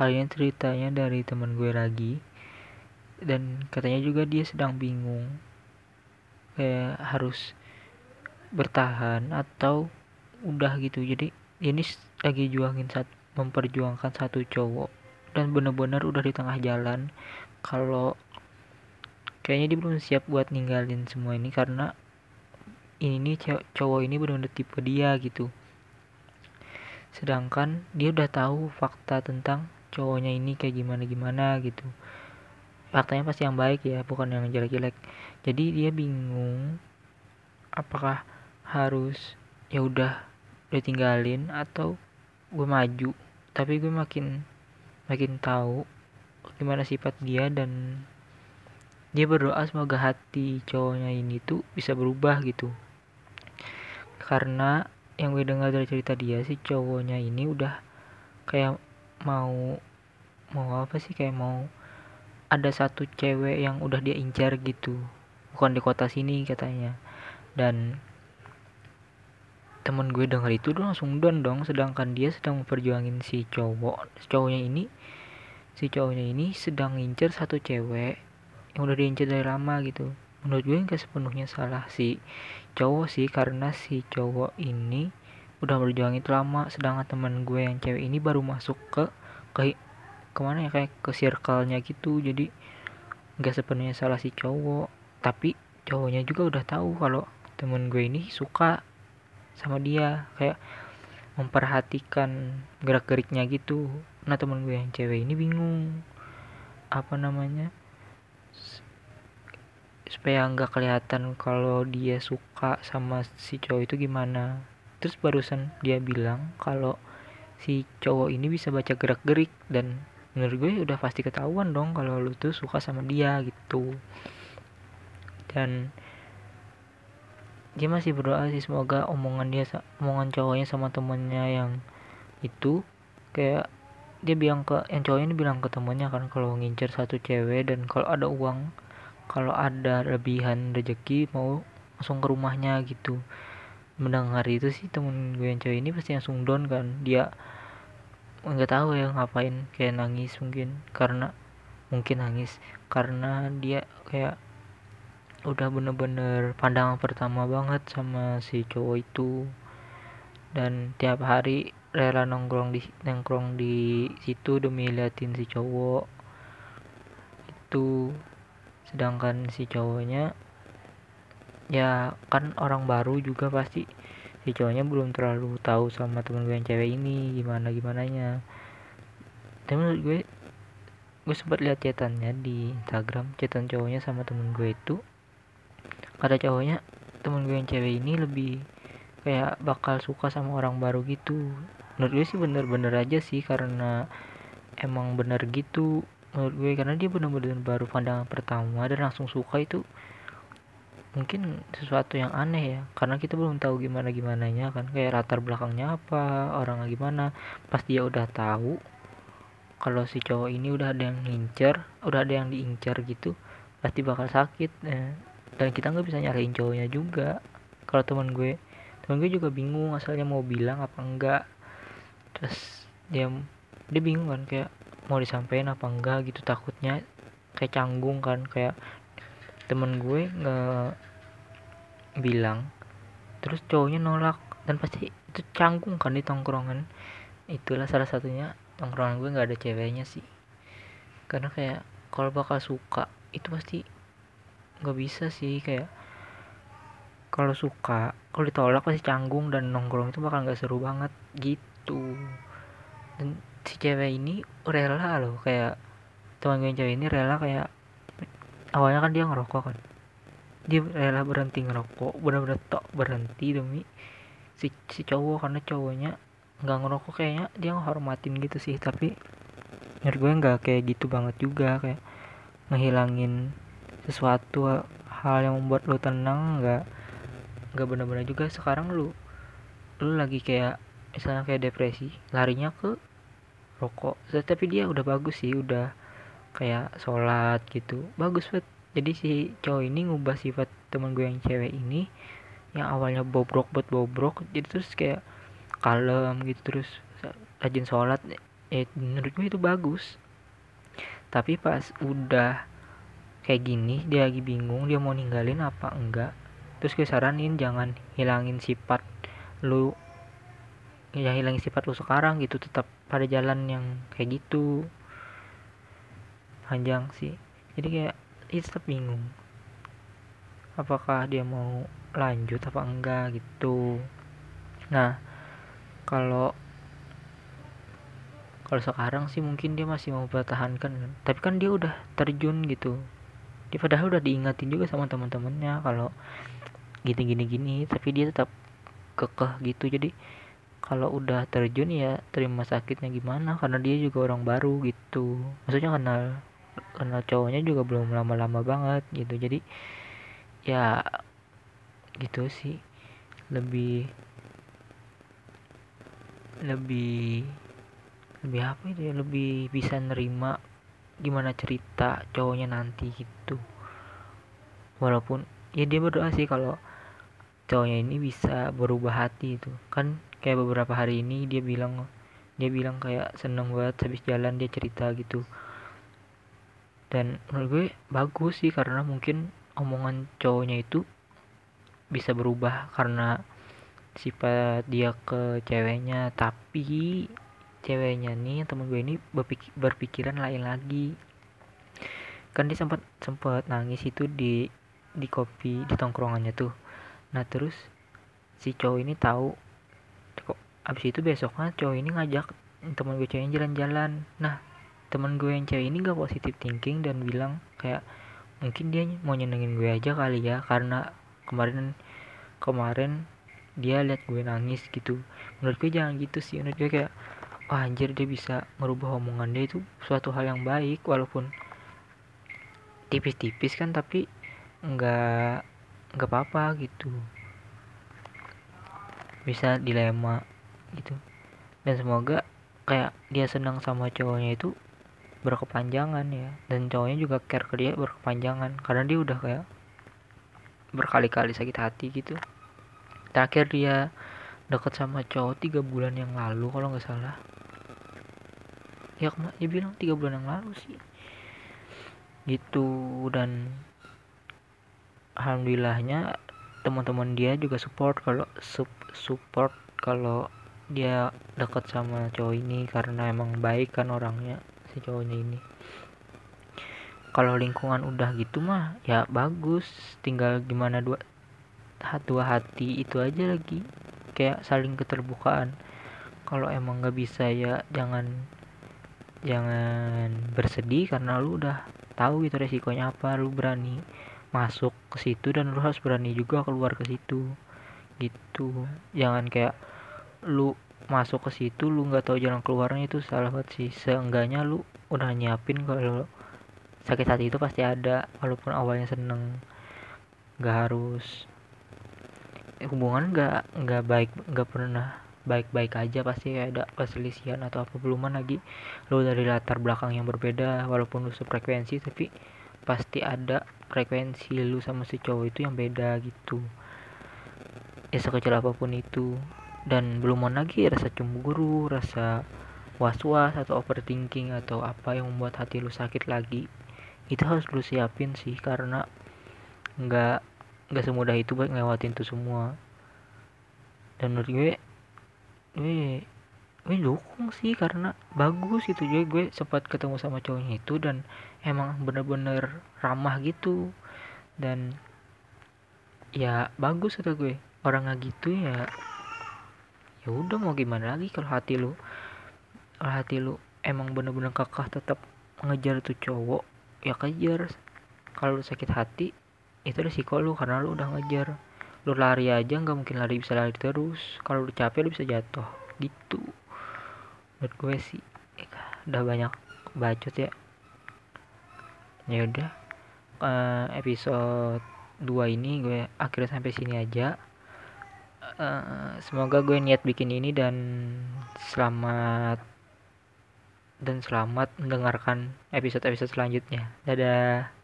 kalian ceritanya dari teman gue lagi. Dan katanya juga dia sedang bingung. Kayak harus bertahan atau udah gitu. Jadi ini lagi juangin satu memperjuangkan satu cowok. Dan bener-bener udah di tengah jalan. Kalau kayaknya dia belum siap buat ninggalin semua ini karena ini cowok ini bener-bener tipe dia gitu. Sedangkan dia udah tahu fakta tentang cowoknya ini kayak gimana gimana gitu. Faktanya pasti yang baik ya bukan yang jelek-jelek. Jadi dia bingung apakah harus ya udah udah tinggalin atau gue maju. Tapi gue makin makin tahu gimana sifat dia dan dia berdoa semoga hati cowoknya ini tuh bisa berubah gitu. Karena yang gue dengar dari cerita dia sih cowoknya ini udah kayak mau mau apa sih kayak mau ada satu cewek yang udah dia incar gitu. Bukan di kota sini katanya. Dan temen gue denger itu udah langsung down dong. Sedangkan dia sedang memperjuangin si cowok cowoknya ini si cowoknya ini sedang ngincer satu cewek yang udah diincer dari lama gitu. Menurut gue nggak sepenuhnya salah si cowok sih karena si cowok ini udah berjuang itu lama sedangkan teman gue yang cewek ini baru masuk ke ke ke mana ya kayak ke circle-nya gitu. Jadi nggak sepenuhnya salah si cowok. Tapi cowoknya juga udah tahu kalau temen gue ini suka sama dia. Kayak memperhatikan gerak geriknya gitu. Nah temen gue yang cewek ini bingung. Apa namanya? Supaya nggak kelihatan kalau dia suka sama si cowok itu gimana terus barusan dia bilang kalau si cowok ini bisa baca gerak gerik dan menurut gue udah pasti ketahuan dong kalau lu tuh suka sama dia gitu. Dan dia masih berdoa sih semoga omongan dia omongan cowoknya sama temennya yang itu kayak dia bilang ke yang cowoknya ini bilang ke temennya kan kalau ngincer satu cewek dan kalau ada uang kalau ada lebihan rezeki mau langsung ke rumahnya gitu mendengar itu sih temen gue yang cewek ini pasti langsung down kan. Dia nggak tahu ya ngapain kayak nangis mungkin karena mungkin nangis karena dia kayak udah bener-bener pandangan pertama banget sama si cowok itu. Dan tiap hari rela nongkrong di nongkrong di situ demi liatin si cowok itu. Sedangkan si cowoknya ya kan orang baru juga pasti. Si cowoknya belum terlalu tahu sama temen gue yang cewek ini gimana gimana nya tapi menurut gue gue sempat lihat chatannya di Instagram chatan cowoknya sama temen gue itu kata cowoknya temen gue yang cewek ini lebih kayak bakal suka sama orang baru gitu. Menurut gue sih bener-bener aja sih karena emang bener gitu. Menurut gue karena dia bener-bener baru pandangan pertama dan langsung suka itu mungkin sesuatu yang aneh ya. Karena kita belum tahu gimana gimana nya kan. Kayak latar belakangnya apa orang gimana. Pas dia udah tahu kalau si cowok ini udah ada yang ngincer udah ada yang diincar gitu pasti bakal sakit eh dan kita nggak bisa nyalain cowoknya juga. Kalau teman gue teman gue juga bingung asalnya mau bilang apa enggak. Terus dia dia bingung kan kayak mau disampaikan apa enggak gitu takutnya kayak canggung kan. Kayak temen gue nggak bilang terus cowoknya nolak dan pasti itu canggung kan di tongkrongan. Itulah salah satunya tongkrongan gue nggak ada ceweknya sih. Karena kayak kalau bakal suka itu pasti nggak bisa sih kayak kalau suka kalau ditolak pasti canggung dan nongkrong itu bakal nggak seru banget gitu. Dan si cewek ini rela loh kayak teman gue yang cewek ini rela kayak awalnya kan dia ngerokok kan. Dia rela berhenti ngerokok. Bener-bener tok berhenti demi si, si cowok karena cowoknya nggak ngerokok kayaknya dia ngehormatin gitu sih. Tapi menurut gue nggak kayak gitu banget juga. Kayak ngehilangin sesuatu hal yang membuat lo tenang nggak nggak benar-benar juga. Sekarang lu lu lagi kayak misalnya kayak depresi larinya ke rokok. Tapi dia udah bagus sih udah kayak sholat gitu. Bagus banget jadi si cowok ini ngubah sifat teman gue yang cewek ini yang awalnya bobrok buat bobrok jadi terus kayak kalem gitu terus rajin sholat. Ya menurut gue itu bagus. Tapi pas udah kayak gini dia lagi bingung dia mau ninggalin apa enggak terus gue saranin jangan hilangin sifat lu ya hilangin sifat lu sekarang gitu tetap pada jalan yang kayak gitu panjang sih. Jadi kayak itu tetap bingung. Apakah dia mau lanjut apa enggak gitu. Nah kalau kalau sekarang sih mungkin dia masih mau pertahankan tapi kan dia udah terjun gitu. Dia padahal udah diingatin juga sama teman-temannya kalau gini gini gini. Tapi dia tetap kekeh gitu. Jadi kalau udah terjun ya terima sakitnya gimana? Karena dia juga orang baru gitu. Maksudnya kenal kenal cowoknya juga belum lama-lama banget gitu. Jadi ya gitu sih. Lebih lebih lebih apa itu ya? Lebih bisa nerima gimana cerita cowoknya nanti gitu. Walaupun ya dia berdoa sih kalau cowoknya ini bisa berubah hati itu. Kan kayak beberapa hari ini dia bilang dia bilang kayak seneng banget habis jalan dia cerita gitu dan menurut gue bagus sih karena mungkin omongan cowoknya itu bisa berubah karena sifat dia ke ceweknya. Tapi ceweknya nih temen gue ini berpikir, berpikiran lain lagi. Kan dia sempat sempat nangis itu di di kopi di tongkrongannya tuh. Nah terus si cowok ini tahu kok abis itu besoknya cowok ini ngajak temen gue cewek jalan-jalan. Nah temen gue yang cewek ini gak positif thinking dan bilang kayak mungkin dia mau nyenengin gue aja kali ya karena kemarin kemarin dia lihat gue nangis gitu. Menurut gue jangan gitu sih menurut gue kayak wah anjir dia bisa merubah omongan dia itu suatu hal yang baik walaupun tipis-tipis kan tapi nggak nggak apa-apa gitu. Bisa dilema gitu. Dan semoga kayak dia senang sama cowoknya itu berkepanjangan ya. Dan cowoknya juga care ke dia berkepanjangan. Karena dia udah kayak berkali-kali sakit hati gitu. Terakhir dia deket sama cowok tiga bulan yang lalu kalau nggak salah. Ya dia bilang tiga bulan yang lalu sih. Gitu. Dan alhamdulillahnya teman-teman dia juga support kalau support kalau dia dekat sama cowok ini karena emang baik kan orangnya si cowoknya ini. Kalau lingkungan udah gitu mah ya bagus. Tinggal gimana dua dua hati itu aja lagi. Kayak saling keterbukaan. Kalau emang nggak bisa ya jangan jangan bersedih karena lu udah tahu gitu resikonya apa. Lu berani masuk ke situ dan lu harus berani juga keluar ke situ. Gitu. Jangan kayak lu masuk ke situ lu nggak tahu jalan keluarnya itu salah banget sih. Seenggaknya lu udah nyiapin kalau sakit hati itu pasti ada walaupun awalnya seneng. Nggak harus hubungan nggak nggak baik nggak pernah baik-baik aja pasti ada perselisihan atau apa belum lagi. Lo dari latar belakang yang berbeda walaupun lu sefrekuensi tapi pasti ada frekuensi lu sama si cowok itu yang beda gitu. Ya sekecil apa pun itu dan belum lagi rasa cemburu rasa was-was atau overthinking atau apa yang membuat hati lu sakit lagi. Itu harus lu siapin sih karena nggak nggak semudah itu buat ngelewatin itu semua. Dan menurut gue gue gue dukung sih karena bagus itu. Juga gue sempat ketemu sama cowoknya itu dan emang bener-bener ramah gitu. Dan ya bagus kata gue. Orang nggak gitu ya ya udah mau gimana lagi kalau hati lu? Kalau hati lu emang bener-bener kakak tetap ngejar tuh cowok ya kejar. Kalau lu sakit hati itu resiko lu karena lu udah ngejar. Lu lari aja nggak mungkin lari bisa lari terus. Kalau lu capek lu bisa jatuh. Gitu. Menurut gue sih ya, udah banyak bacot ya. Ya udah uh, episode 2 ini gue akhirnya sampai sini aja uh, semoga gue niat bikin ini dan selamat dan selamat mendengarkan episode-episode selanjutnya. Dadah